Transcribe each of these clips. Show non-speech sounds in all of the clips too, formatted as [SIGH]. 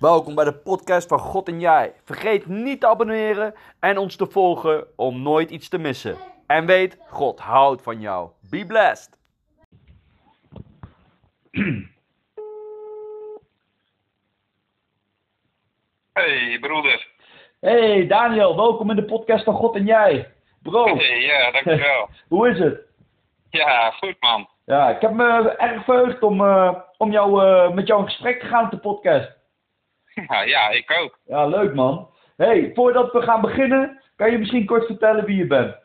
Welkom bij de podcast van God en Jij. Vergeet niet te abonneren en ons te volgen om nooit iets te missen. En weet, God houdt van jou. Be blessed. Hey broeder. Hey Daniel, welkom in de podcast van God en Jij. Bro, Hey, ja, dankjewel. [LAUGHS] hoe is het? ja, goed man. Ja, ik heb me erg verheugd om, eh, om jou, eh, met jou in gesprek te gaan op de podcast. [LAUGHS] Ja, ja, ik ook. Ja, leuk man. Hey, voordat we gaan beginnen, kan je misschien kort vertellen wie je bent?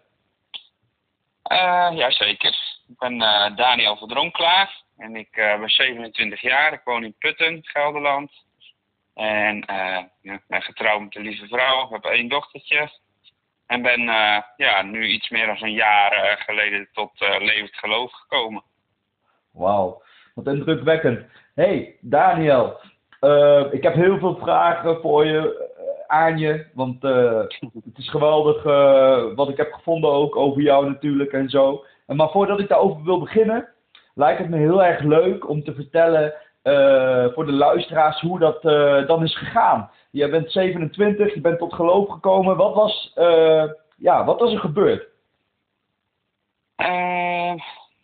Eh ja, zeker. Ik ben eh, Daniel van Dronklaar en ik eh, ben 27 jaar. Ik woon in Putten, Gelderland. En ja, ben getrouwd met een lieve vrouw, heb één dochtertje. En ben ja, nu iets meer dan een jaar geleden tot eh, levend geloof gekomen. Wauw, wat indrukwekkend. Hey, Daniel, eh, ik heb heel veel vragen voor je, eh, aan je, want eh, het is geweldig wat ik heb gevonden ook over jou natuurlijk en zo. Maar voordat ik daarover wil beginnen, lijkt het me heel erg leuk om te vertellen voor de luisteraars hoe dat dan is gegaan. Je bent 27, je bent tot geloof gekomen. Wat was, ja, wat was er gebeurd?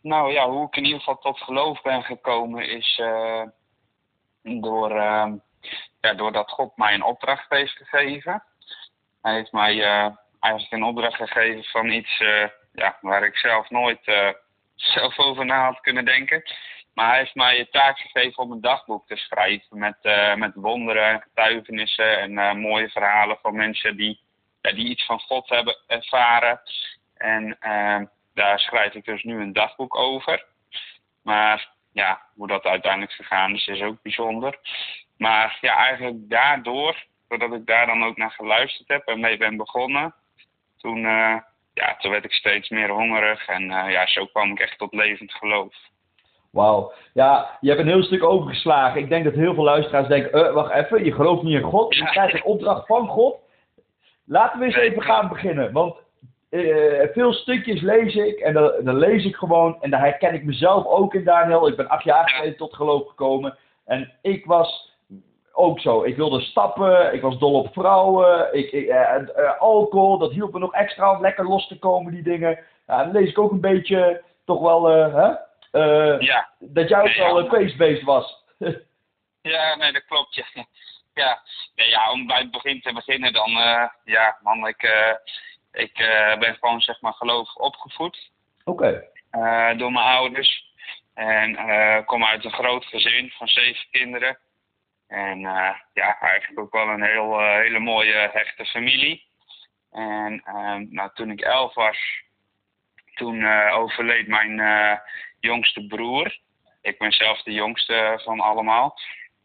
Nou ja, hoe ik in ieder geval tot geloof ben gekomen is door, eh, ja, doordat God mij een opdracht heeft gegeven. Hij heeft mij eh, eigenlijk een opdracht gegeven van iets eh, ja, waar ik zelf nooit eh, zelf over na had kunnen denken. Maar hij heeft mij een taak gegeven om een dagboek te schrijven met, met wonderen en getuigenissen en mooie verhalen van mensen die, ja, die iets van God hebben ervaren. En eh, daar schrijf ik dus nu een dagboek over. Maar ja, hoe dat uiteindelijk gegaan is, is ook bijzonder. Maar ja, eigenlijk daardoor, doordat ik daar dan ook naar geluisterd heb en mee ben begonnen, toen, eh, ja, toen werd ik steeds meer hongerig en eh, ja, zo kwam ik echt tot levend geloof. Wauw. Ja, je hebt een heel stuk overgeslagen. Ik denk dat heel veel luisteraars denken, eh, wacht even, je gelooft niet in God. Je krijgt een opdracht van God. Laten we eens even gaan beginnen. Want eh, veel stukjes lees ik en dan, dan lees ik gewoon. En daar herken ik mezelf ook in, Daniel. Ik ben acht jaar Ja. geleden tot geloof gekomen. En ik was ook zo. Ik wilde stappen, ik was dol op vrouwen, ik, ik, eh, eh, alcohol, dat hielp me nog extra om lekker los te komen, die dingen. Dan lees ik ook een beetje, toch wel, hè? Ja, dat jij ook Nee, wel ja. een feestbeest was. [LAUGHS] Ja, nee, dat klopt. Ja, [LAUGHS] ja. Nee, ja om bij het begin te beginnen dan, ja, man, ik, ik eh, ben gewoon, zeg maar, geloof opgevoed Oké. eh, door mijn ouders. En eh, ik kom uit een groot gezin van zeven kinderen. En ja, eigenlijk ook wel een heel, hele mooie, hechte familie. En ehm, nou, toen ik elf was, toen overleed mijn jongste broer. Ik ben zelf de jongste van allemaal.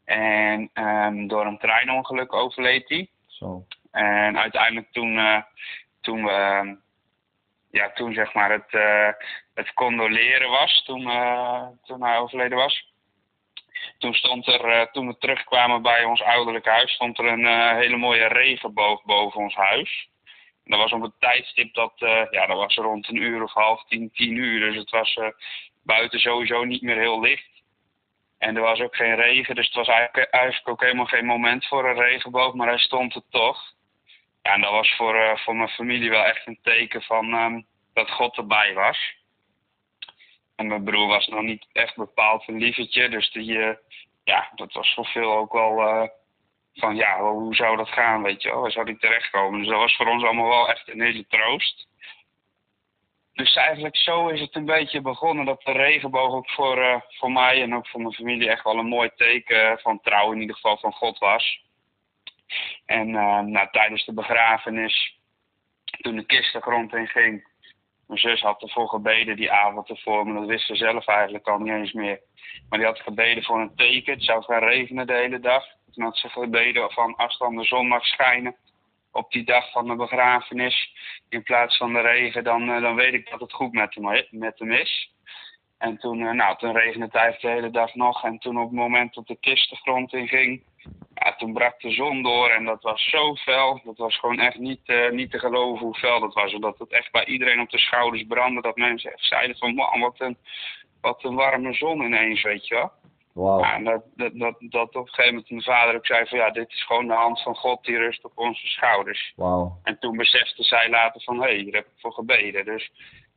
En ehm, door een treinongeluk overleed hij. Zo. En uiteindelijk toen, toen we, ja, toen zeg maar het, eh, het condoleren was, toen, eh, toen hij overleden was. Toen stond er, eh, toen we terugkwamen bij ons ouderlijk huis, stond er een hele mooie regenboog boven ons huis. En dat was op een tijdstip dat, ja, dat was rond een uur of half tien, tien uur. Dus het was buiten sowieso niet meer heel licht. En er was ook geen regen, dus het was eigenlijk, eigenlijk ook helemaal geen moment voor een regenboog, maar hij stond er toch. Ja, en dat was voor, eh, voor mijn familie wel echt een teken van ehm, dat God erbij was. En mijn broer was nog niet echt bepaald een lievertje, dus die, eh, ja, dat was voor veel ook wel eh, van, ja, hoe zou dat gaan, weet je wel, waar zou die terechtkomen? Dus dat was voor ons allemaal wel echt een hele troost. Dus eigenlijk zo is het een beetje begonnen dat de regenboog ook voor, voor mij en ook voor mijn familie echt wel een mooi teken van trouw in ieder geval van God was. En eh, nou, tijdens de begrafenis, toen de kist de grond in ging, mijn zus had ervoor gebeden die avond ervoor, maar dat wist ze zelf eigenlijk al niet eens meer. Maar die had gebeden voor een teken, het zou gaan regenen de hele dag. Toen had ze gebeden van als dan de zon mag schijnen op die dag van de begrafenis, in plaats van de regen, dan, eh, dan weet ik dat het goed met met hem is. En toen, eh, nou, toen regende het eigenlijk de hele dag nog. En toen op het moment dat de kist de grond in ging, ja, toen brak de zon door. En dat was zo fel. Dat was gewoon echt niet, eh, niet te geloven hoe fel dat was. Zodat het echt bij iedereen op de schouders brandde. Dat mensen echt zeiden van, man, wat een, wat een warme zon ineens, weet je wel. Wauw. Ja, en dat, dat, dat, dat op een gegeven moment mijn vader ook zei van ja, dit is gewoon de hand van God die rust op onze schouders. Wauw. En toen besefte zij later van hé, hey, hier heb ik voor gebeden. Dus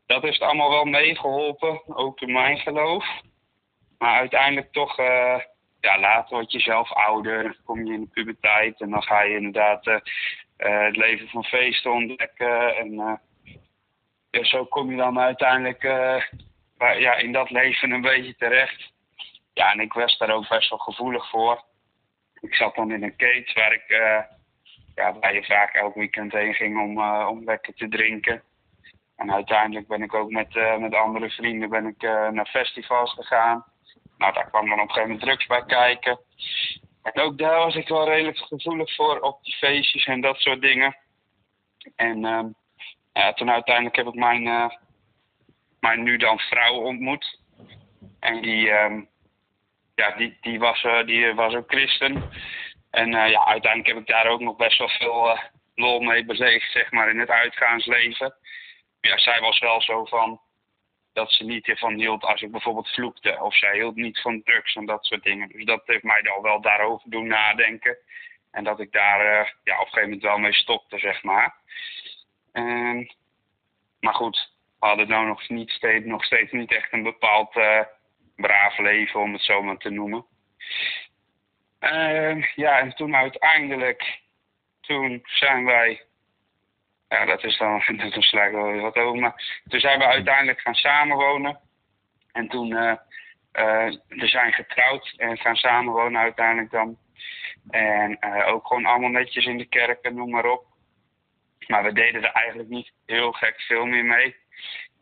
dat heeft allemaal wel meegeholpen, ook in mijn geloof. Maar uiteindelijk toch, uh, ja, later word je zelf ouder, dan kom je in de puberteit en dan ga je inderdaad uh, uh, het leven van feesten ontdekken. En ja, zo kom je dan uiteindelijk ja, in dat leven een beetje terecht. Ja, en ik was daar ook best wel gevoelig voor. Ik zat dan in een cage waar ik, ja, waar je vaak elk weekend heen ging om, om lekker te drinken. En uiteindelijk ben ik ook met, uh, met andere vrienden ben ik, uh, naar festivals gegaan. Nou, daar kwam dan op een gegeven moment drugs bij kijken. En ook daar was ik wel redelijk gevoelig voor op die feestjes en dat soort dingen. En uh, ja, toen uiteindelijk heb ik mijn, uh, mijn nu dan vrouw ontmoet. En die, um, ja, die, die, was, die was ook christen. En ja, uiteindelijk heb ik daar ook nog best wel veel lol mee beleefd, zeg maar, in het uitgaansleven. Ja, zij was wel zo van, dat ze niet ervan hield als ik bijvoorbeeld vloekte. Of zij hield niet van drugs en dat soort dingen. Dus dat heeft mij dan wel daarover doen nadenken. En dat ik daar uh, ja, op een gegeven moment wel mee stopte, zeg maar. En, maar goed, we hadden nou nog, niet steeds, nog steeds niet echt een bepaald uh, braaf leven, om het zo maar te noemen. Uh, ja, en toen uiteindelijk, toen zijn wij ja, dat is dan, [LAUGHS] dat weer wat over. Maar toen zijn we uiteindelijk gaan samenwonen. En toen uh, uh, we zijn getrouwd en gaan samenwonen uiteindelijk dan. En uh, ook gewoon allemaal netjes in de kerk en noem maar op. Maar we deden er eigenlijk niet heel gek veel meer mee.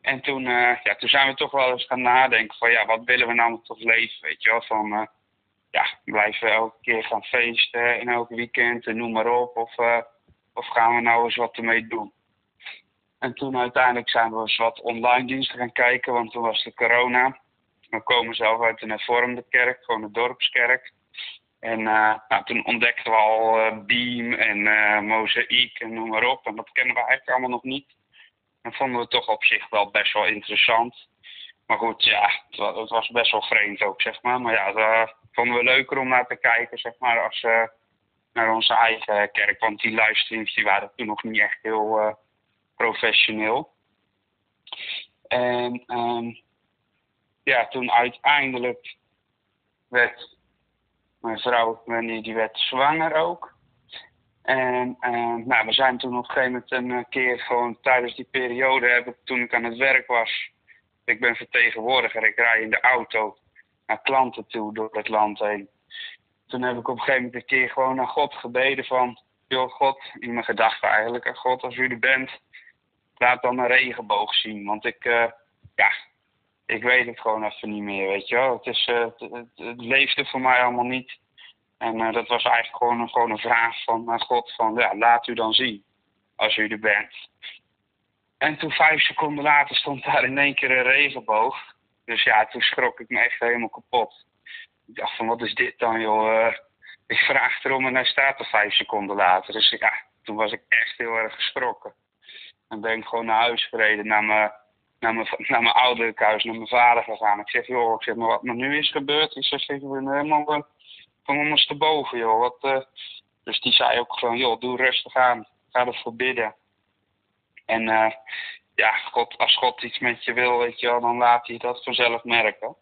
En toen, ja, toen zijn we toch wel eens gaan nadenken van ja, wat willen we nou toch leven, weet je wel. Van ja, blijven we elke keer gaan feesten en elke weekend en noem maar op. Of of gaan we nou eens wat ermee doen? En toen uiteindelijk zijn we eens wat online diensten gaan kijken, want toen was de corona. We komen zelf uit een hervormde kerk, gewoon een dorpskerk. En uh, nou, toen ontdekten we al uh, Beam en uh, Mozaïek en noem maar op. En dat kennen we eigenlijk allemaal nog niet. En vonden we toch op zich wel best wel interessant. Maar goed, ja, het was best wel vreemd ook, zeg maar. Maar ja, dat vonden we leuker om naar te kijken, zeg maar, als naar onze eigen kerk. Want die livestreams die waren toen nog niet echt heel uh, professioneel. En um, ja, toen uiteindelijk werd mijn vrouw, die, die werd zwanger ook. En uh, nou, we zijn toen op een gegeven moment een keer gewoon tijdens die periode, heb toen ik aan het werk was, ik ben vertegenwoordiger, ik rij in de auto naar klanten toe door het land heen toen heb ik op een gegeven moment een keer gewoon naar God gebeden van... joh, God, in mijn gedachten eigenlijk, en God, als u er bent, laat dan een regenboog zien. Want ik, uh, ja, ik weet het gewoon even niet meer, weet je wel. Het, is, uh, het, het, het leefde voor mij allemaal niet. En uh, dat was eigenlijk gewoon een, gewoon een vraag van naar God van, ja, laat u dan zien, als u er bent. En toen vijf seconden later stond daar in één keer een regenboog. Dus ja, toen schrok ik me echt helemaal kapot. Ik dacht van, wat is dit dan, joh? Uh, ik vraag erom en hij staat er vijf seconden later. Dus ja, toen was ik echt heel erg geschrokken. En ben ik gewoon naar huis gereden, naar mijn, naar mijn, naar mijn ouderlijk huis, naar mijn vader gegaan. Ik zeg, joh, ik zeg, maar wat er nu is gebeurd, ik zeg, ik ben helemaal uh, van ondersteboven, joh. Wat, uh... Dus die zei ook gewoon, joh, doe rustig aan, ga ervoor bidden. En ja, als God iets met je wil, weet je wel, dan laat hij dat vanzelf merken.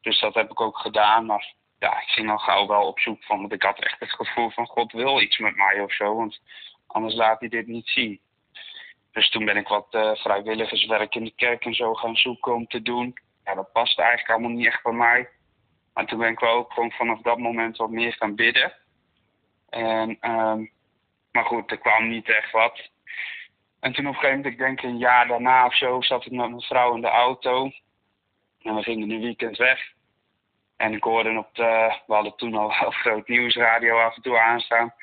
Dus dat heb ik ook gedaan. Maar ja, ik ging al gauw wel op zoek van. Want ik had echt het gevoel van God wil iets met mij of zo. Want anders laat hij dit niet zien. Dus toen ben ik wat uh, vrijwilligerswerk in de kerk en zo gaan zoeken om te doen. Ja, dat paste eigenlijk allemaal niet echt bij mij. Maar toen ben ik wel ook gewoon vanaf dat moment wat meer gaan bidden. En, um, maar goed, er kwam niet echt wat. En toen op een gegeven moment, ik denk een jaar daarna of zo, zat ik met mijn vrouw in de auto. En we gingen een weekend weg. En ik hoorde op de, we hadden toen al wel [LAUGHS] groot nieuwsradio af en toe aanstaan.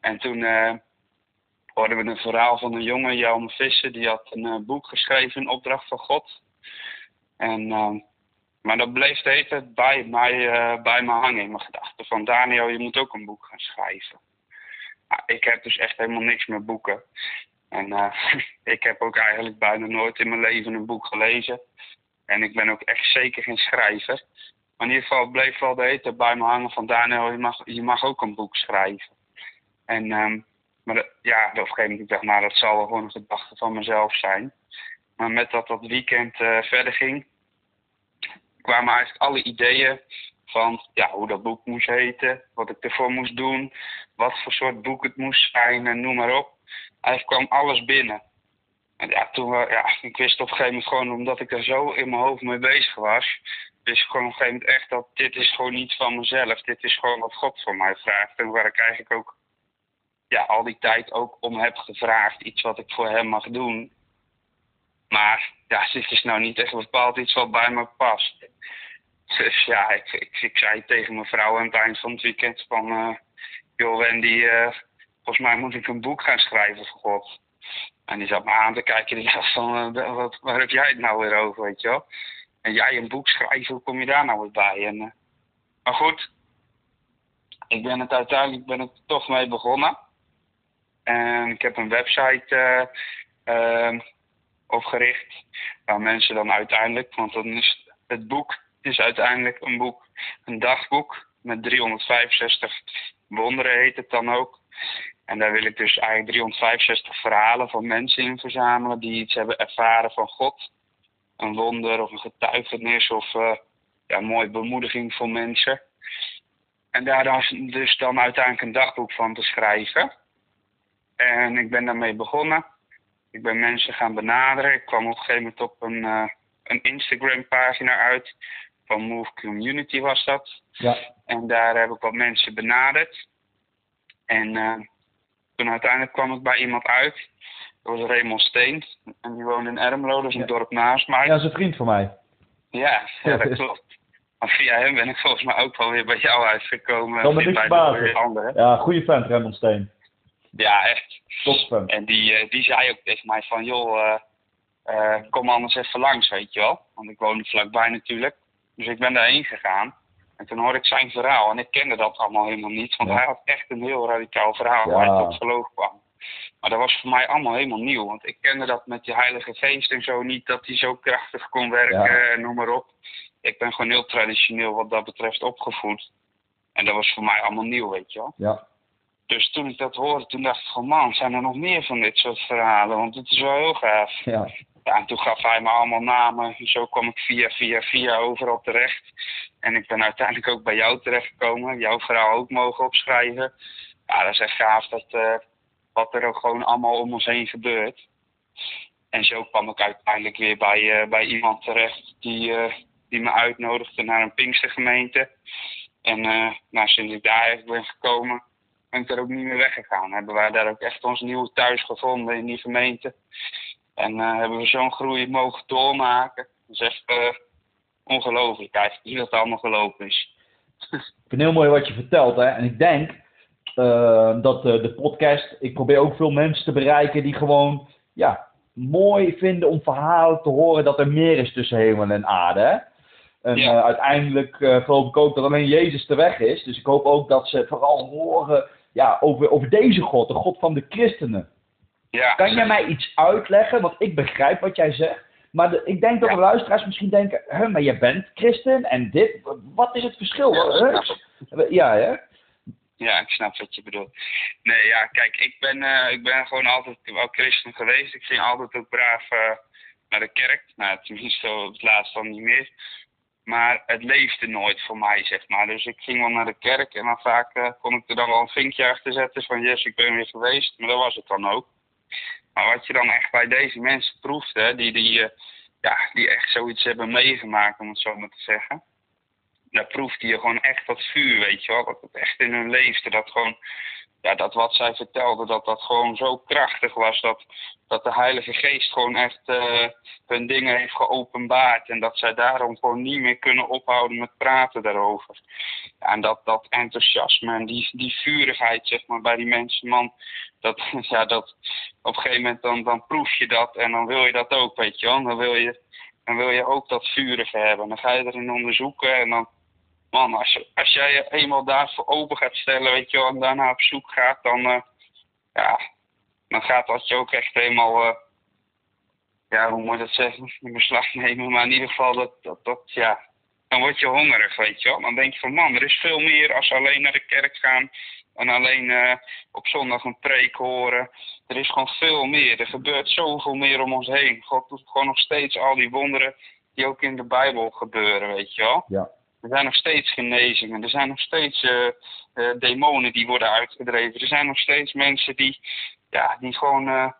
En toen uh, hoorden we een verhaal van een jongen, Jan Visser, die had een uh, boek geschreven, opdracht van God. En, uh, maar dat bleef de hele bij mij, bij me hangen in mijn gedachten. Van Daniel, je moet ook een boek gaan schrijven. Nou, ik heb dus echt helemaal niks meer boeken. En [LAUGHS] ik heb ook eigenlijk bijna nooit in mijn leven een boek gelezen. En ik ben ook echt zeker geen schrijver. Maar in ieder geval bleef wel de eten bij me hangen van Daniel, je mag, je mag ook een boek schrijven. En, ehm, maar ja, op een gegeven moment dacht nou, dat zal wel gewoon een gedachte van mezelf zijn. Maar met dat dat weekend uh, verder ging, kwamen eigenlijk alle ideeën van ja, hoe dat boek moest heten, wat ik ervoor moest doen, wat voor soort boek het moest zijn en noem maar op. Eigenlijk kwam alles binnen. En ja, toen, ja, ik wist op een gegeven moment gewoon, omdat ik er zo in mijn hoofd mee bezig was, wist ik gewoon op een gegeven moment echt dat dit is gewoon niet van mezelf. Dit is gewoon wat God voor mij vraagt. En waar ik eigenlijk ook ja, al die tijd ook om heb gevraagd. Iets wat ik voor hem mag doen. Maar ja, dit is nou niet echt bepaald iets wat bij me past. Dus ja, ik, ik, ik zei tegen mijn vrouw aan het eind van het weekend van... Uh, joh Wendy, uh, volgens mij moet ik een boek gaan schrijven voor God. En die zat me aan te kijken en die dacht van, uh, wat, waar heb jij het nou weer over, weet je wel? En jij een boek schrijven, hoe kom je daar nou weer bij? En, maar goed, ik ben het uiteindelijk ben ik toch mee begonnen. En ik heb een website uh, opgericht waar mensen dan uiteindelijk, want dan is het boek is uiteindelijk een boek, een dagboek met 365 wonderen heet het dan ook. En daar wil ik dus eigenlijk 365 verhalen van mensen in verzamelen die iets hebben ervaren van God. Een wonder of een getuigenis of uh, ja, een mooie bemoediging voor mensen. En daar dan, dus dan uiteindelijk een dagboek van te schrijven. En ik ben daarmee begonnen. Ik ben mensen gaan benaderen. Ik kwam op een gegeven moment op een, uh, een Instagram pagina uit van Move Community was dat. Ja. En daar heb ik wat mensen benaderd. En uh, toen uiteindelijk kwam ik bij iemand uit. Dat was Raymond Steen. En die woonde in Ermelo, dat is een dorp naast mij. Ja, dat is een vriend van mij. Ja, [LAUGHS] ja dat klopt. Maar via hem ben ik volgens mij ook wel weer bij jou uitgekomen. Dan ben ik verbaasd. Ja, goede vent, Raymond Steen. Ja, echt. Top En die, uh, die zei ook tegen mij van, joh, uh, kom anders even langs, weet je wel. Want ik woonde vlakbij natuurlijk. Dus ik ben daarheen gegaan. En toen hoorde ik zijn verhaal. En ik kende dat allemaal helemaal niet. Want hij had echt een heel radicaal verhaal waar hij tot geloof kwam. Maar dat was voor mij allemaal helemaal nieuw. Want ik kende dat met die Heilige Geest en zo niet. Dat hij zo krachtig kon werken en noem maar op. Ik ben gewoon heel traditioneel wat dat betreft opgevoed. En dat was voor mij allemaal nieuw, weet je wel. Ja. Dus toen ik dat hoorde, toen dacht ik van man, zijn er nog meer van dit soort verhalen? Want het is wel heel gaaf. Ja. Ja, en toen gaf hij me allemaal namen. Zo kwam ik via, via, via overal terecht. En ik ben uiteindelijk ook bij jou terechtgekomen. Jouw verhaal ook mogen opschrijven. Ja, dat is echt gaaf dat, uh, wat er ook gewoon allemaal om ons heen gebeurt. En zo kwam ik uiteindelijk weer bij, uh, bij iemand terecht die, uh, die me uitnodigde naar een Pinkstergemeente. En nou, sinds ik daar eigenlijk ben gekomen, ben ik er ook niet meer weggegaan. Hebben wij daar ook echt ons nieuwe thuis gevonden in die gemeente. En hebben we zo'n groei mogen doormaken. Is echt ongelooflijk eigenlijk, hoe dat allemaal gelopen is. [LAUGHS] Ik vind heel mooi wat je vertelt. Hè? En ik denk uh, dat de podcast, ik probeer ook veel mensen te bereiken die gewoon ja, mooi vinden om verhalen te horen dat er meer is tussen hemel en aarde. Hè? En ja. uiteindelijk geloof ik ook dat alleen Jezus de weg is. Dus ik hoop ook dat ze vooral horen ja, over, over deze God, de God van de christenen. Ja. Kan jij mij iets uitleggen? Want ik begrijp wat jij zegt. Maar de, ik denk dat de luisteraars misschien denken: hè, maar jij bent christen en dit. Wat is het verschil? Ja, ik. Ja, hè? Ja, ik snap wat je bedoelt. Nee, ja, kijk, ik ben, eh, ik ben gewoon altijd wel christen geweest. Ik ging altijd ook braaf eh, naar de kerk. Nou, tenminste, op het laatst dan niet meer. Maar het leefde nooit voor mij, zeg maar. Dus ik ging wel naar de kerk en dan vaak eh, kon ik er dan wel een vinkje achter zetten van yes, ik ben weer geweest. Maar dat was het dan ook. Maar wat je dan echt bij deze mensen proeft, hè, die, die, eh, ja, die echt zoiets hebben meegemaakt, om het zo maar te zeggen. Daar proefde je gewoon echt dat vuur, weet je wel. Dat het echt in hun leefde. Dat gewoon, ja, dat wat zij vertelden, dat dat gewoon zo krachtig was. Dat, dat de Heilige Geest gewoon echt eh, hun dingen heeft geopenbaard. En dat zij daarom gewoon niet meer kunnen ophouden met praten daarover. En dat, dat enthousiasme en die, die vurigheid, zeg maar, bij die mensen, man. Dat, [LAUGHS] ja, dat, op een gegeven moment dan, dan proef je dat en dan wil je dat ook, weet je wel. Dan wil je, dan wil je ook dat vurige hebben. Dan ga je erin onderzoeken en dan, man, als, als jij je eenmaal daarvoor open gaat stellen, weet je wel, en daarna op zoek gaat, dan, eh, ja, dan gaat dat je ook echt helemaal, eh, ja, hoe moet je dat zeggen, [LAUGHS] in beslag nemen. Maar in ieder geval, dat, dat, ja, dan word je hongerig, weet je wel. Dan denk je van, man, er is veel meer als alleen naar de kerk gaan en alleen uh, op zondag een preek horen. Er is gewoon veel meer. Er gebeurt zoveel meer om ons heen. God doet gewoon nog steeds al die wonderen die ook in de Bijbel gebeuren, weet je wel. Ja. Er zijn nog steeds genezingen. Er zijn nog steeds uh, uh, demonen die worden uitgedreven. Er zijn nog steeds mensen die, ja, die gewoon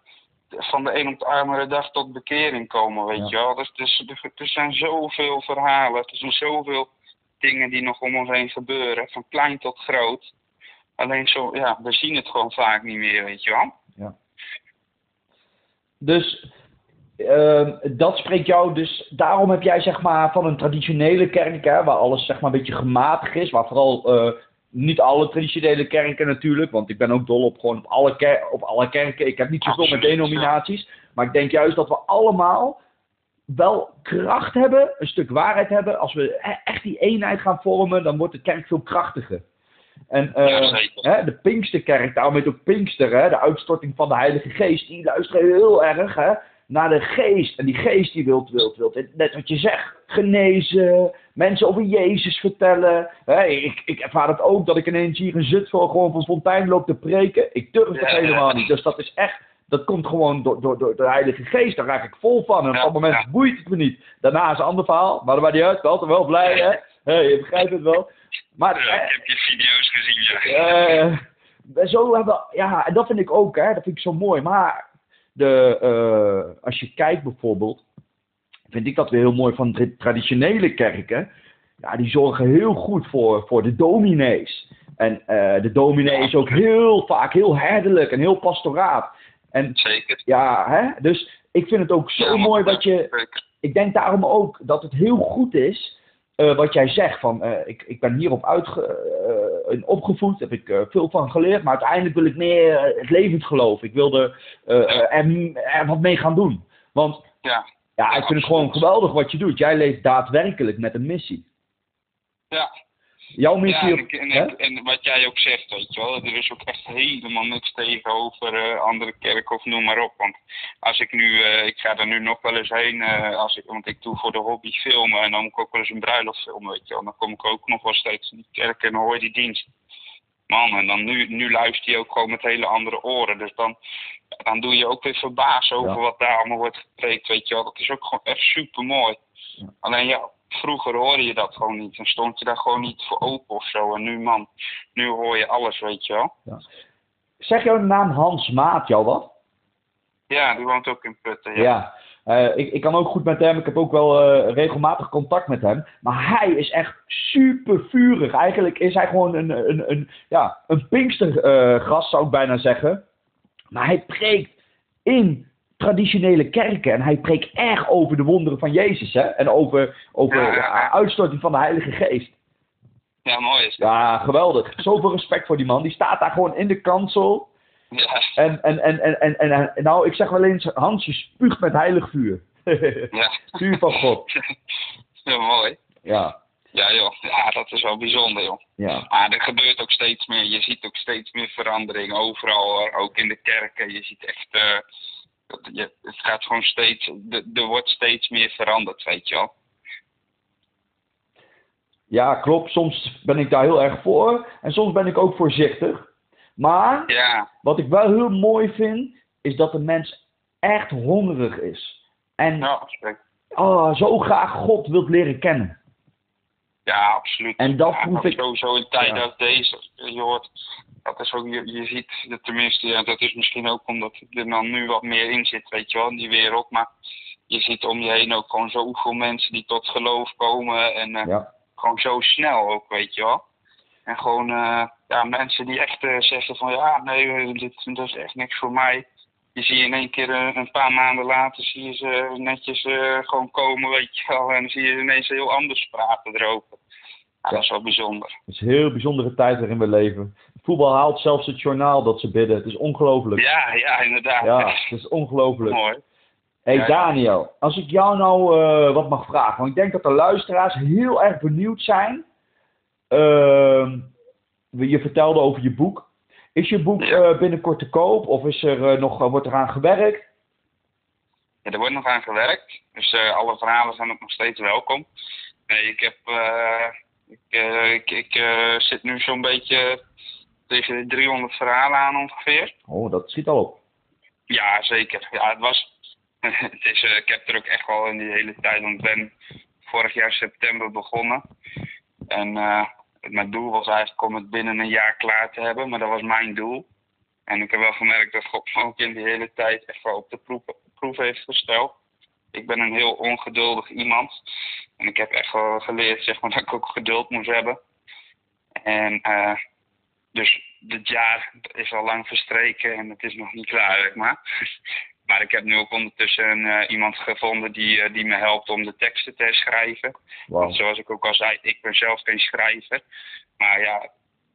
van de een op de andere dag tot bekering komen, weet je wel. Dus, dus, er zijn zoveel verhalen. Er zijn zoveel dingen die nog om ons heen gebeuren. Van klein tot groot. Alleen zo, ja, we zien het gewoon vaak niet meer, weet je wel. Ja. Dus uh, dat spreekt jou dus, daarom heb jij zeg maar van een traditionele kerk, hè, waar alles zeg maar een beetje gematigd is, waar vooral uh, niet alle traditionele kerken natuurlijk, want ik ben ook dol op gewoon op alle, op alle kerken. Ik heb niet zoveel met denominaties, maar ik denk juist dat we allemaal wel kracht hebben, een stuk waarheid hebben. Als we echt die eenheid gaan vormen, dan wordt de kerk veel krachtiger. En uh, ja, hè, de Pinksterkerk, daarom heet ook Pinkster, hè, de uitstorting van de Heilige Geest, die luisteren heel erg hè, naar de geest. En die geest die wilt, wilt, wilt, net wat je zegt, genezen, mensen over Jezus vertellen. Hè, ik, ik ervaar het ook, dat ik ineens hier een Zutphen gewoon van fontein loop te preken. Ik durf het Ja, helemaal niet. Dus dat is echt, dat komt gewoon door, door, door de Heilige Geest. Daar raak ik vol van. En op dat moment boeit het me niet. Daarna is een ander verhaal, maar dat maakt niet uit. Ik ben altijd wel blij, hè. Hé, je begrijpt het wel. Maar, Ja, ik heb je video's gezien, ja. eh, zo hebben, ja, en dat vind ik ook, hè, dat vind ik zo mooi. Maar de, eh, als je kijkt bijvoorbeeld, vind ik dat weer heel mooi van de traditionele kerken. Ja, die zorgen heel goed voor, voor de dominees. En eh, de dominee is ook heel vaak heel herderlijk en heel pastoraat. En Zeker. ja, hè, dus ik vind het ook zo Ja, mooi wat je, ik denk daarom ook dat het heel goed is eh, wat jij zegt. Van, eh, ik, ik ben hierop uitge, in opgevoed, heb ik veel van geleerd. Maar uiteindelijk wil ik meer het levend geloof. Ik wilde eh, er, er wat mee gaan doen. Want Ja. ja, ik vind het gewoon geweldig wat je doet. Jij leeft daadwerkelijk met een missie. Ja. Jouw Ja, missie... en, ik- en, ik- en wat jij ook zegt, weet je wel, er is ook echt helemaal niks tegenover eh, andere kerken of noem maar op. Want als ik nu, eh, ik ga er nu nog wel eens heen, eh, als ik, want ik doe voor de hobby filmen en dan moet ik ook wel eens een bruiloft filmen, weet je wel. Dan kom ik ook nog wel steeds in die kerk en hoor je die dienst. Man, en dan nu, nu luister je ook gewoon met hele andere oren. Dus dan, dan doe je ook weer verbaasd over Ja. wat daar allemaal wordt gepreekt, weet je wel. Dat is ook gewoon echt super mooi. Alleen ja, vroeger hoorde je dat gewoon niet. Dan stond je daar gewoon niet voor open of zo. En nu man, nu hoor je alles, weet je wel. Zeg jouw naam Hans Maat jou wat? Ja, die woont ook in Putten. Ja. Ja. Eh, ik, ik kan ook goed met hem. Ik heb ook wel eh, regelmatig contact met hem. Maar hij is echt super vurig. Eigenlijk is hij gewoon een, een, een, ja, een pinkstergast, zou ik bijna zeggen. Maar hij preekt in traditionele kerken. En hij preekt erg over de wonderen van Jezus. Hè? En over, over Ja, ja, uitstorting van de Heilige Geest. ja, mooi is. Ja, geweldig. Zoveel respect voor die man. Die staat daar gewoon in de kansel. Ja, En, en, en, en, en, en, en nou, ik zeg wel eens, Hans, je spuugt met heilig vuur. ja. [LAUGHS] vuur van God. [LAUGHS] ja, mooi. Ja, Ja joh, ja, dat is wel bijzonder joh. ja, Maar er gebeurt ook steeds meer. Je ziet ook steeds meer verandering overal, hoor. ook in de kerken. Je ziet echt, eh, je, het gaat gewoon steeds, er- wordt steeds meer veranderd, weet je wel. ja, klopt. Soms ben ik daar heel erg voor. En soms ben ik ook voorzichtig. Maar Ja, wat ik wel heel mooi vind, is dat de mens echt hongerig is. En ja, oh, zo graag God wilt leren kennen. Ja, absoluut. En dat ja, proef ik- Sowieso in tijden als deze. Je hoort, dat is ook, je, je ziet, tenminste, ja, dat is misschien ook omdat er dan nu wat meer in zit, weet je wel, in die wereld. Maar je ziet om je heen ook gewoon zoveel mensen die tot geloof komen. En eh, Ja, gewoon zo snel ook, weet je wel. En gewoon, eh, ja, mensen die echt eh, zeggen van, ja, nee, dit, dat is echt niks voor mij. Je ziet in één keer een paar maanden later, zie je ze netjes gewoon komen, weet je wel. En dan zie je ineens heel anders praten erover. Ja, dat is wel bijzonder. het is een heel bijzondere tijd waarin we leven. Voetbal haalt zelfs het journaal dat ze bidden. Het is ongelooflijk. Ja, ja, inderdaad. Ja, het is ongelooflijk. Mooi. Hey Ja, ja. Daniel, als ik jou nou eh, wat mag vragen, want ik denk dat de luisteraars heel erg benieuwd zijn. Ehm, je vertelde over je boek. Is je boek Ja. eh, binnenkort te koop of is er, eh, nog, wordt eraan gewerkt? Ja, er wordt nog aan gewerkt. Dus alle verhalen zijn ook nog steeds welkom. Nee, ik heb. ik ik, ik zit nu zo'n beetje tegen de 300 verhalen aan ongeveer. Oh, dat schiet al op. Ja, zeker. Ja, het was. [LAUGHS] het is, eh, ik heb er ook echt wel in die hele tijd, want ik ben vorig jaar september begonnen. En eh, mijn doel was eigenlijk om het binnen een jaar klaar te hebben, maar dat was mijn doel. En ik heb wel gemerkt dat God me ook in die hele tijd echt wel op de proef, proef heeft gesteld. Ik ben een heel ongeduldig iemand. En ik heb echt wel geleerd zeg maar, [LAUGHS] dat ik ook geduld moest hebben. En eh, dus dit jaar is al lang verstreken en het is nog niet klaar, zeg maar. [LAUGHS] Maar ik heb nu ook ondertussen eh, iemand gevonden die, eh, die me helpt om de teksten te schrijven. Want zoals ik ook al zei, ik ben zelf geen schrijver. Maar ja,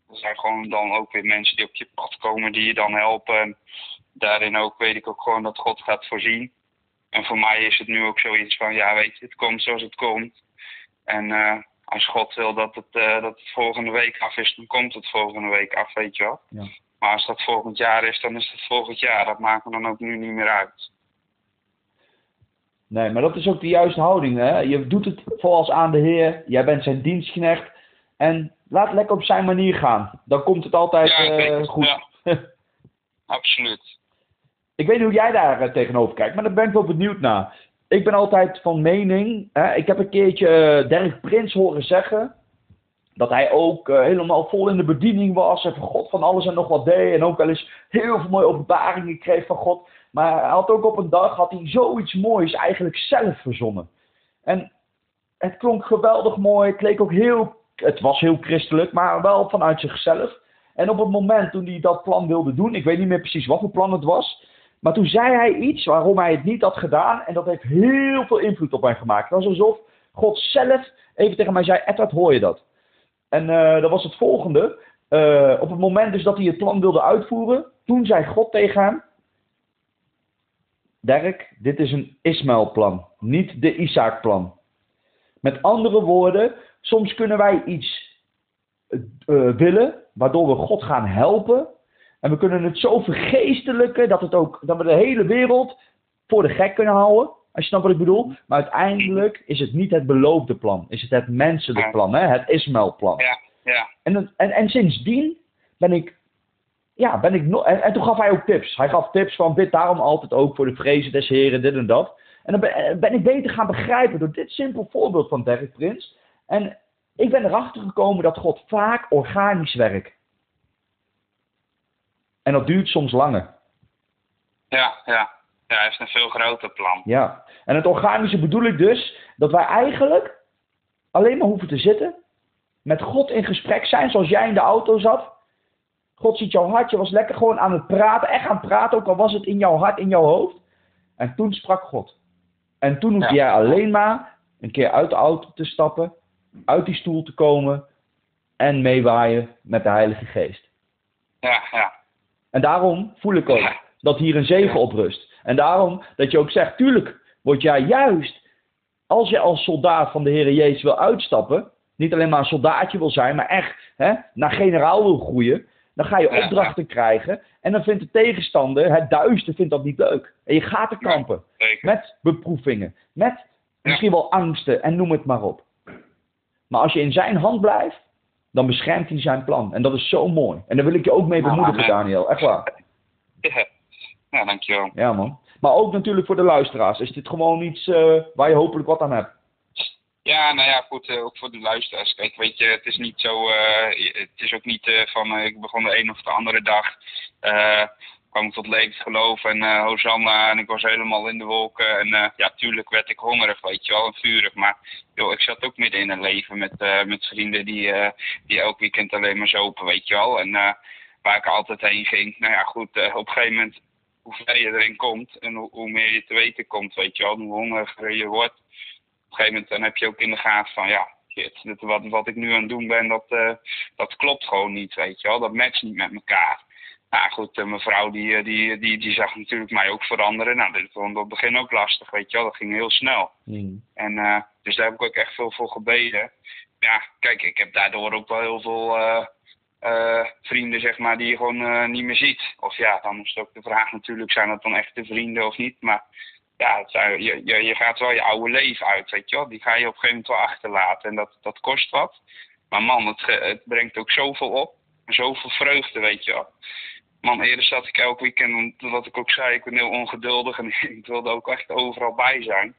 er zijn gewoon dan ook weer mensen die op je pad komen die je dan helpen. En daarin ook weet ik ook gewoon dat God gaat voorzien. En voor mij is het nu ook zoiets van, ja weet je, het komt zoals het komt. En eh, als God wil dat het, eh, dat het volgende week af is, dan komt het volgende week af, weet je wel. Ja. Maar als dat volgend jaar is, dan is het volgend jaar. Dat maakt me dan ook nu niet meer uit. Nee, maar dat is ook de juiste houding. Hè? Je doet het volgens aan de Heer. Jij bent zijn dienstknecht. En laat lekker op zijn manier gaan. Dan komt het altijd Ja, eh, goed. [LAUGHS] Absoluut. Ik weet niet hoe jij daar eh, tegenover kijkt, maar daar ben ik wel benieuwd naar. Ik ben altijd van mening. Hè? Ik heb een keertje eh, Dirk Prins horen zeggen. Dat hij ook eh, helemaal vol in de bediening was. En van God van alles en nog wat deed. En ook wel eens heel veel mooie openbaringen kreeg van God. Maar hij had ook op een dag had hij zoiets moois eigenlijk zelf verzonnen. En het klonk geweldig mooi. Het leek ook heel. Het was heel christelijk, maar wel vanuit zichzelf. En op het moment toen hij dat plan wilde doen, ik weet niet meer precies wat voor plan het was. Maar toen zei hij iets waarom hij het niet had gedaan. En dat heeft heel veel invloed op mij gemaakt. Het was alsof God zelf even tegen mij zei: Edward, hoor je dat? En eh, dat was het volgende. Eh, op het moment dus dat hij het plan wilde uitvoeren, toen zei God tegen hem: Dirk, dit is een Ismaël-plan, niet de Isaac-plan. Met andere woorden, soms kunnen wij iets eh, willen, waardoor we God gaan helpen. En we kunnen het zo vergeestelijken dat, het ook, dat we de hele wereld voor de gek kunnen houden. Als je snapt wat ik bedoel. Maar uiteindelijk is het niet het beloofde plan. Is het het menselijke plan, hè? het Ismaël-plan. Ja, ja. En, en, en sindsdien ben ik. Ja, ben ik nog. En, en toen gaf hij ook tips. Hij gaf tips van dit daarom altijd ook voor de vrezen des heren, dit en dat. En dan ben, ben ik beter gaan begrijpen door dit simpel voorbeeld van Derek Prins. En ik ben erachter gekomen dat God vaak organisch werkt. En dat duurt soms langer. Ja, ja. Ja, hij heeft een veel groter plan. Ja. En het organische bedoel ik dus dat wij eigenlijk alleen maar hoeven te zitten, met God in gesprek zijn, zoals jij in de auto zat. God ziet jouw hart, je was lekker gewoon aan het praten, echt aan het praten, ook al was het in jouw hart, in jouw hoofd. En toen sprak God. En toen hoefde Ja. jij alleen maar een keer uit de auto te stappen, uit die stoel te komen en meewaaien met de Heilige Geest. Ja, ja. En daarom voel ik ook dat hier een zegen op rust. En daarom dat je ook zegt, tuurlijk word jij juist, als je als soldaat van de Heer Jezus wil uitstappen, niet alleen maar een soldaatje wil zijn, maar echt hè, naar generaal wil groeien, dan ga je opdrachten krijgen. En dan vindt de tegenstander, het duister, vindt dat niet leuk. En je gaat er kampen met beproevingen, met misschien wel angsten en noem het maar op. Maar als je in zijn hand blijft, dan beschermt hij zijn plan. En dat is zo mooi. En daar wil ik je ook mee Nou, bemoedigen, amen. Daniel. Echt waar. [LAUGHS] Ja. ja, dankjewel. Ja, man. Maar ook natuurlijk voor de luisteraars. Is dit gewoon iets eh, waar je hopelijk wat aan hebt? Ja, nou ja, goed, eh, ook voor de luisteraars. Kijk, weet je, het is niet zo, eh, het is ook niet van, ik begon de een of de andere dag, eh, kwam ik tot levensgeloof en eh Hosanna en ik was helemaal in de wolken. En eh, ja, tuurlijk werd ik hongerig, weet je wel, en vurig. Maar joh, ik zat ook midden in een leven met, eh, met vrienden die, die elk weekend alleen maar zopen, weet je wel. En waar ik altijd heen ging. Nou ja, goed, op een gegeven moment, hoe verder je erin komt en hoe, meer je te weten komt, weet je wel, hoe hongeriger je wordt op een gegeven moment dan heb je ook in de gaten van ja, shit, wat, wat ik nu aan het doen ben, dat, dat klopt gewoon niet, weet je wel. Dat matcht niet met elkaar. Nou goed, eh, mijn vrouw die, eh, die, die, die zag natuurlijk mij ook veranderen. Nou, dit vond ik op het begin ook lastig, weet je wel. Dat ging heel snel. En eh, dus daar heb ik ook echt veel voor gebeden. Ja, kijk, ik heb daardoor ook wel heel veel vrienden, zeg maar, die je gewoon niet meer ziet. Of ja, dan is het ook de vraag natuurlijk, zijn dat dan echte vrienden of niet? Maar ja, zijn, je, je, je gaat wel je oude leven uit, weet je wel. Die ga je op een gegeven moment wel achterlaten en dat, dat kost wat. Maar man, het, het brengt ook zoveel op. Zoveel vreugde, weet je wel. Man, eerder zat ik elk weekend, wat ik ook zei, ik ben heel ongeduldig en [LAUGHS] ik wilde ook echt overal bij zijn.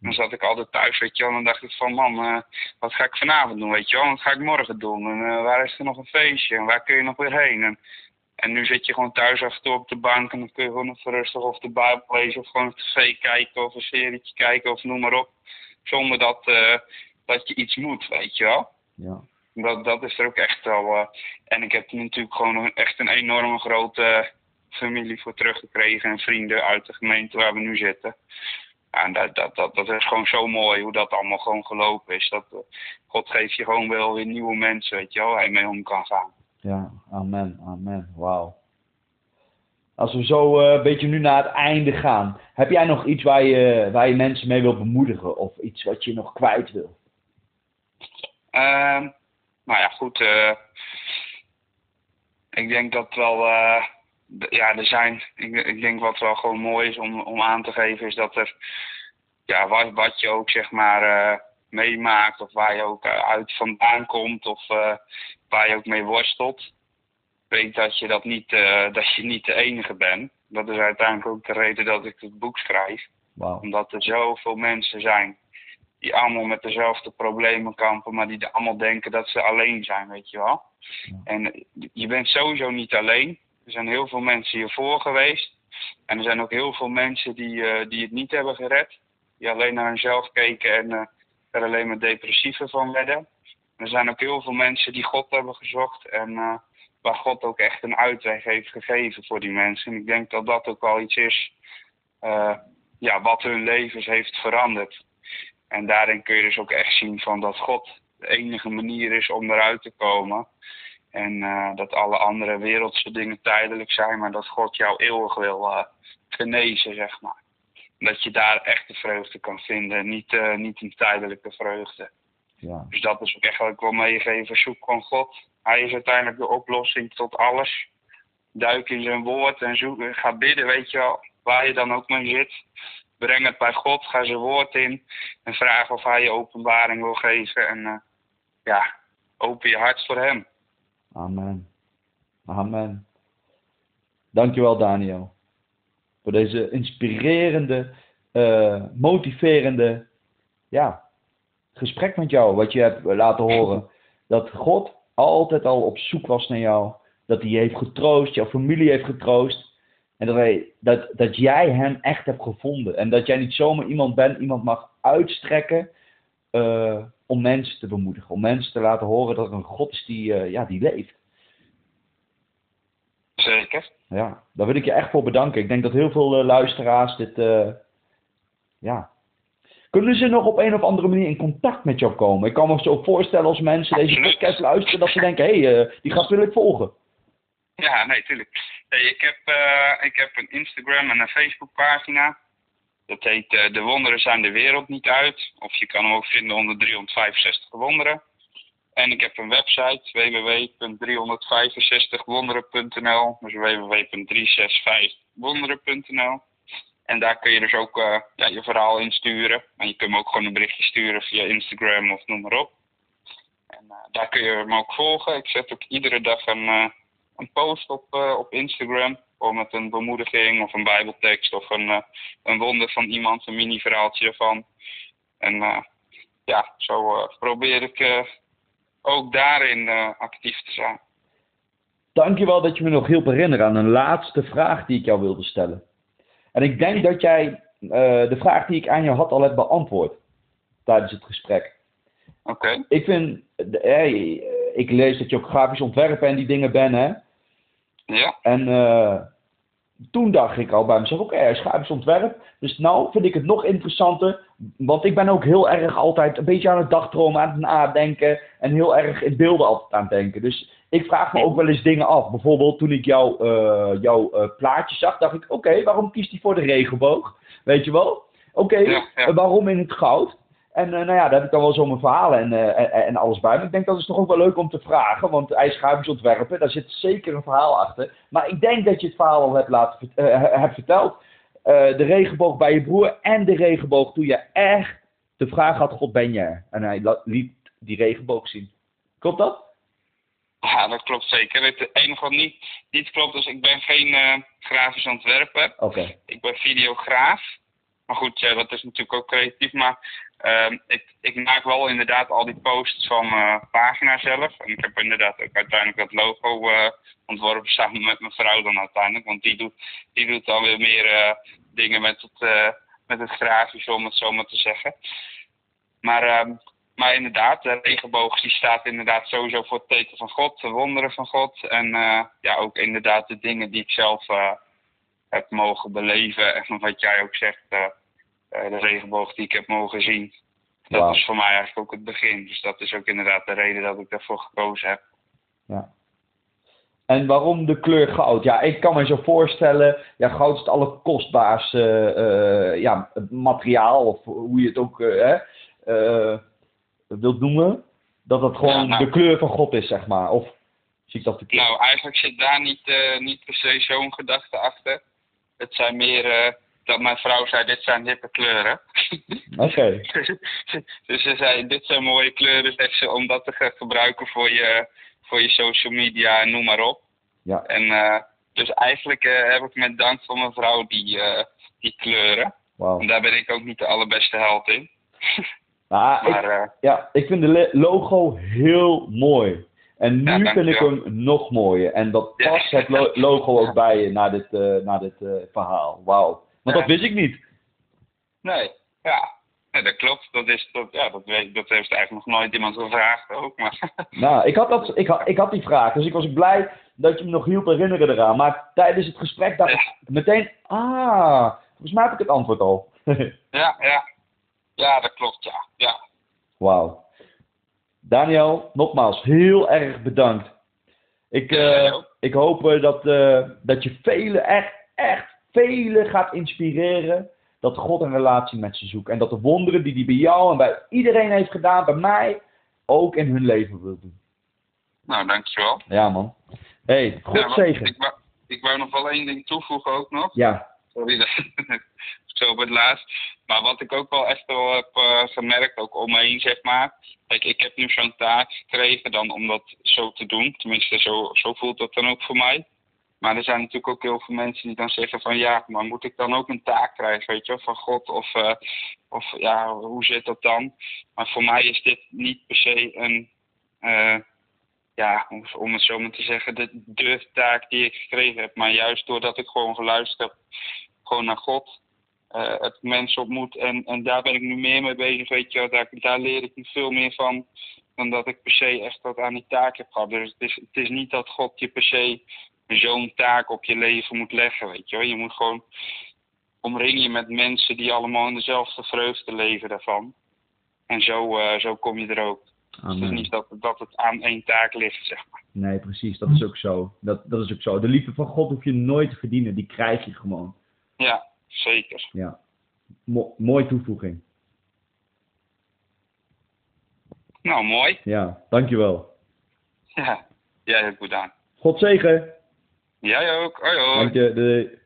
Dan zat ik altijd thuis, weet je wel, en dan dacht ik van man, eh, wat ga ik vanavond doen, weet je wel, wat ga ik morgen doen en eh, waar is er nog een feestje en waar kun je nog weer heen. En, nu zit je gewoon thuis af en toe op de bank en dan kun je gewoon even rustig of de Bijbel lezen of gewoon een tv kijken of een serietje kijken of noem maar op. Zonder dat, eh, dat je iets moet, weet je wel. Ja. Dat, dat is er ook echt wel. eh, en ik heb natuurlijk gewoon echt een enorme grote familie voor teruggekregen en vrienden uit de gemeente waar we nu zitten. En dat, dat, dat, dat is gewoon zo mooi hoe dat allemaal gewoon gelopen is. Dat, eh, God geeft je gewoon wel weer nieuwe mensen, weet je wel, waar je mee om kan gaan. Ja, amen, amen. Wauw. Als we zo eh, een beetje nu naar het einde gaan, heb jij nog iets waar je, waar je mensen mee wil bemoedigen? Of iets wat je nog kwijt wil? Ehm, nou ja, goed. eh, ik denk dat wel. eh, ja, er zijn. Ik, ik denk wat wel gewoon mooi is om, om aan te geven, is dat er. Ja, wat, wat je ook zeg maar eh, meemaakt, of waar je ook uit vandaan komt, of waar je ook mee worstelt. Weet dat je dat niet, dat je niet de enige bent. Dat is uiteindelijk ook de reden dat ik het boek schrijf omdat er zoveel mensen zijn die allemaal met dezelfde problemen kampen, maar die allemaal denken dat ze alleen zijn, weet je wel. Ja. En je bent sowieso niet alleen. Er zijn heel veel mensen hiervoor geweest. En er zijn ook heel veel mensen die, eh, die het niet hebben gered. Die alleen naar hunzelf keken en eh, er alleen maar depressiever van werden. Er zijn ook heel veel mensen die God hebben gezocht en eh, waar God ook echt een uitweg heeft gegeven voor die mensen. En ik denk dat dat ook wel iets is ja, wat hun levens heeft veranderd. En daarin kun je dus ook echt zien van dat God de enige manier is om eruit te komen. En eh, dat alle andere wereldse dingen tijdelijk zijn, maar dat God jou eeuwig wil eh, genezen, zeg maar. Dat je daar echt de vreugde kan vinden, niet, eh, niet een tijdelijke vreugde. Ja. Dus dat is ook echt wat ik wil meegeven. Zoek van God. Hij is uiteindelijk de oplossing tot alles. Duik in zijn woord en zoek, ga bidden, weet je wel, waar je dan ook mee zit. Breng het bij God, ga zijn woord in en vraag of hij je openbaring wil geven. En eh, ja, open je hart voor hem. Amen. Amen. Dankjewel Daniel. Voor deze inspirerende, eh, motiverende ja, gesprek met jou. Wat je hebt laten horen. Dat God altijd al op zoek was naar jou. Dat hij je heeft getroost, jouw familie heeft getroost. En dat, dat, dat jij hem echt hebt gevonden. En dat jij niet zomaar iemand bent, iemand mag uitstrekken eh, om mensen te bemoedigen. Om mensen te laten horen dat er een God is die, eh, ja, die leeft. Zeker. Ja, daar wil ik je echt voor bedanken. Ik denk dat heel veel eh, luisteraars dit, ja. Kunnen ze nog op een of andere manier in contact met jou komen? Ik kan me zo voorstellen als mensen deze podcast luisteren, dat ze denken, hé, hey, die gast wil ik volgen. Ja, nee, tuurlijk. Ik, heb, eh, ik heb een Instagram en een Facebook pagina. Dat heet eh, De Wonderen zijn de wereld niet uit. Of je kan hem ook vinden onder 365 wonderen. En ik heb een website www.365wonderen.nl. Dus www.365wonderen.nl. En daar kun je dus ook eh, ja, je verhaal insturen. En je kunt me ook gewoon een berichtje sturen via Instagram of noem maar op. En daar kun je me ook volgen. Ik zet ook iedere dag een, een post op, eh, op Instagram. Gewoon met een bemoediging of een bijbeltekst of een, eh, een wonder van iemand, een mini verhaaltje ervan. En eh, ja, zo probeer ik ook daarin actief te zijn. Dankjewel dat je me nog hielp herinneren aan een laatste vraag die ik jou wilde stellen. En ik denk dat jij de vraag die ik aan jou had al hebt beantwoord tijdens het gesprek. Oké, Ik vind, hey, ik lees dat je ook grafisch ontwerper en die dingen bent, hè? Ja, En eh, toen dacht ik al bij mezelf, oké, is grafisch ontwerp. Dus nou vind ik het nog interessanter. Want ik ben ook heel erg altijd een beetje aan het dagdromen, aan het nadenken. En heel erg in beelden altijd aan het denken. Dus ik vraag me ook wel eens dingen af. Bijvoorbeeld toen ik jouw eh, jouw eh, plaatje zag, dacht ik, oké, waarom kiest hij voor de regenboog? Weet je wel? Oké, Ja, ja. waarom in het goud? En eh, nou ja, daar heb ik dan wel zo mijn verhalen en, eh, en, en alles bij. Maar ik denk dat is toch ook wel leuk om te vragen. Want hij is grafisch ontwerpen, daar zit zeker een verhaal achter. Maar ik denk dat je het verhaal al hebt, laten, eh, hebt verteld. de regenboog bij je broer en de regenboog toen je echt de vraag had, God ben je? En hij liet die regenboog zien. Klopt dat? Ja, dat klopt zeker. Het enige wat niet, niet klopt is, ik ben geen grafisch ontwerper. Oké. Ik ben videograaf. Maar goed, ja, dat is natuurlijk ook creatief. Maar ehm, ik, ik maak wel inderdaad al die posts van mijn pagina zelf. En ik heb inderdaad ook uiteindelijk dat logo eh, ontworpen samen met mijn vrouw dan uiteindelijk. Want die doet, die doet dan weer meer eh, dingen met het, eh, met het grafische, om het zo maar te zeggen. Maar, ehm, maar inderdaad, de regenboog die staat inderdaad sowieso voor het teken van God, de wonderen van God. En eh, ja, ook inderdaad de dingen die ik zelf eh, heb mogen beleven. En wat jij ook zegt, eh, eh, de regenboog die ik heb mogen zien. Dat is voor mij eigenlijk ook het begin. Dus dat is ook inderdaad de reden dat ik daarvoor gekozen heb. Ja. En waarom de kleur goud? Ja, ik kan me zo voorstellen, ja, goud is het allerkostbaarste eh, ja, materiaal, of hoe je het ook eh, eh, wilt noemen. Dat het gewoon Ja, nou. de kleur van God is, zeg maar. Of zie ik dat verkeerd? Nou, eigenlijk zit daar niet, eh, niet per se zo'n gedachte achter. Het zijn meer eh, dat mijn vrouw zei, dit zijn hippe kleuren. Oké, [LAUGHS] dus ze zei, dit zijn mooie kleuren, zegt ze, om dat te gaan gebruiken voor je, voor je social media en noem maar op. ja. En eh, dus eigenlijk eh, heb ik met dank van mijn vrouw die, eh, die kleuren. Wauw. En daar ben ik ook niet de allerbeste held in. [LAUGHS] Nou, Maar ik, ja, ik vind de logo heel mooi. En nu Ja, vind ik hem nog mooier. En dat Ja. past het lo- logo ook bij je na dit, na dit verhaal. Wauw. Want dat wist ik niet. nee, ja. Dat klopt. Dat, is, dat, ja, dat, weet, dat heeft eigenlijk nog nooit iemand gevraagd ook. Maar [LAUGHS] Nou, ik had, dat, ik, had, ik had die vraag, dus ik was blij dat je me nog hielp herinneren eraan. Maar tijdens het gesprek dacht ik meteen, ah, volgens mij heb ik het antwoord al. [LAUGHS] ja, ja. Ja, dat klopt, ja. ja. Wauw. Daniel, nogmaals, heel erg bedankt. Ik, eh, ik hoop eh, dat, eh, dat je velen, echt, echt velen gaat inspireren. Dat God een relatie met ze zoekt. En dat de wonderen die hij bij jou en bij iedereen heeft gedaan, bij mij, ook in hun leven wil doen. Nou, dankjewel. Ja, man. hey, God Ja, zegen. Ik wou, ik wou nog wel één ding toevoegen ook nog. Ja, Sorry, dat [LAUGHS] zo op het laatst. Maar wat ik ook wel echt wel heb eh, gemerkt, ook om me heen, zeg maar. Kijk, ik heb nu zo'n taak gekregen dan om dat zo te doen. Tenminste, zo, zo voelt dat dan ook voor mij. Maar er zijn natuurlijk ook heel veel mensen die dan zeggen van ja, maar moet ik dan ook een taak krijgen, weet je van God? Of, eh, of ja, hoe zit dat dan? Maar voor mij is dit niet per se een, eh, ja, om, het zo maar te zeggen, de, de taak die ik gekregen heb. Maar juist doordat ik gewoon geluisterd heb gewoon naar God. eh het mensen ontmoet. En, en daar ben ik nu meer mee bezig, weet je. Daar, daar leer ik nu veel meer van dan dat ik per se echt wat aan die taak heb gehad. Dus het is, het is niet dat God je per se zo'n taak op je leven moet leggen, weet je wel. Je moet gewoon omring je met mensen die allemaal in dezelfde vreugde leven daarvan. En zo, eh, zo kom je er ook. Dus het is niet dat, dat het aan één taak ligt, zeg maar. Nee, precies. Dat is ook zo. Dat, dat is ook zo. De liefde van God hoef je nooit te verdienen. Die krijg je gewoon. Ja, zeker. Ja. Mo mooie toevoeging. Nou, mooi. Ja, dankjewel. Ja, jij ook bedankt. God zegen. Jij ook. Hoi hoi. Dank je. Doei.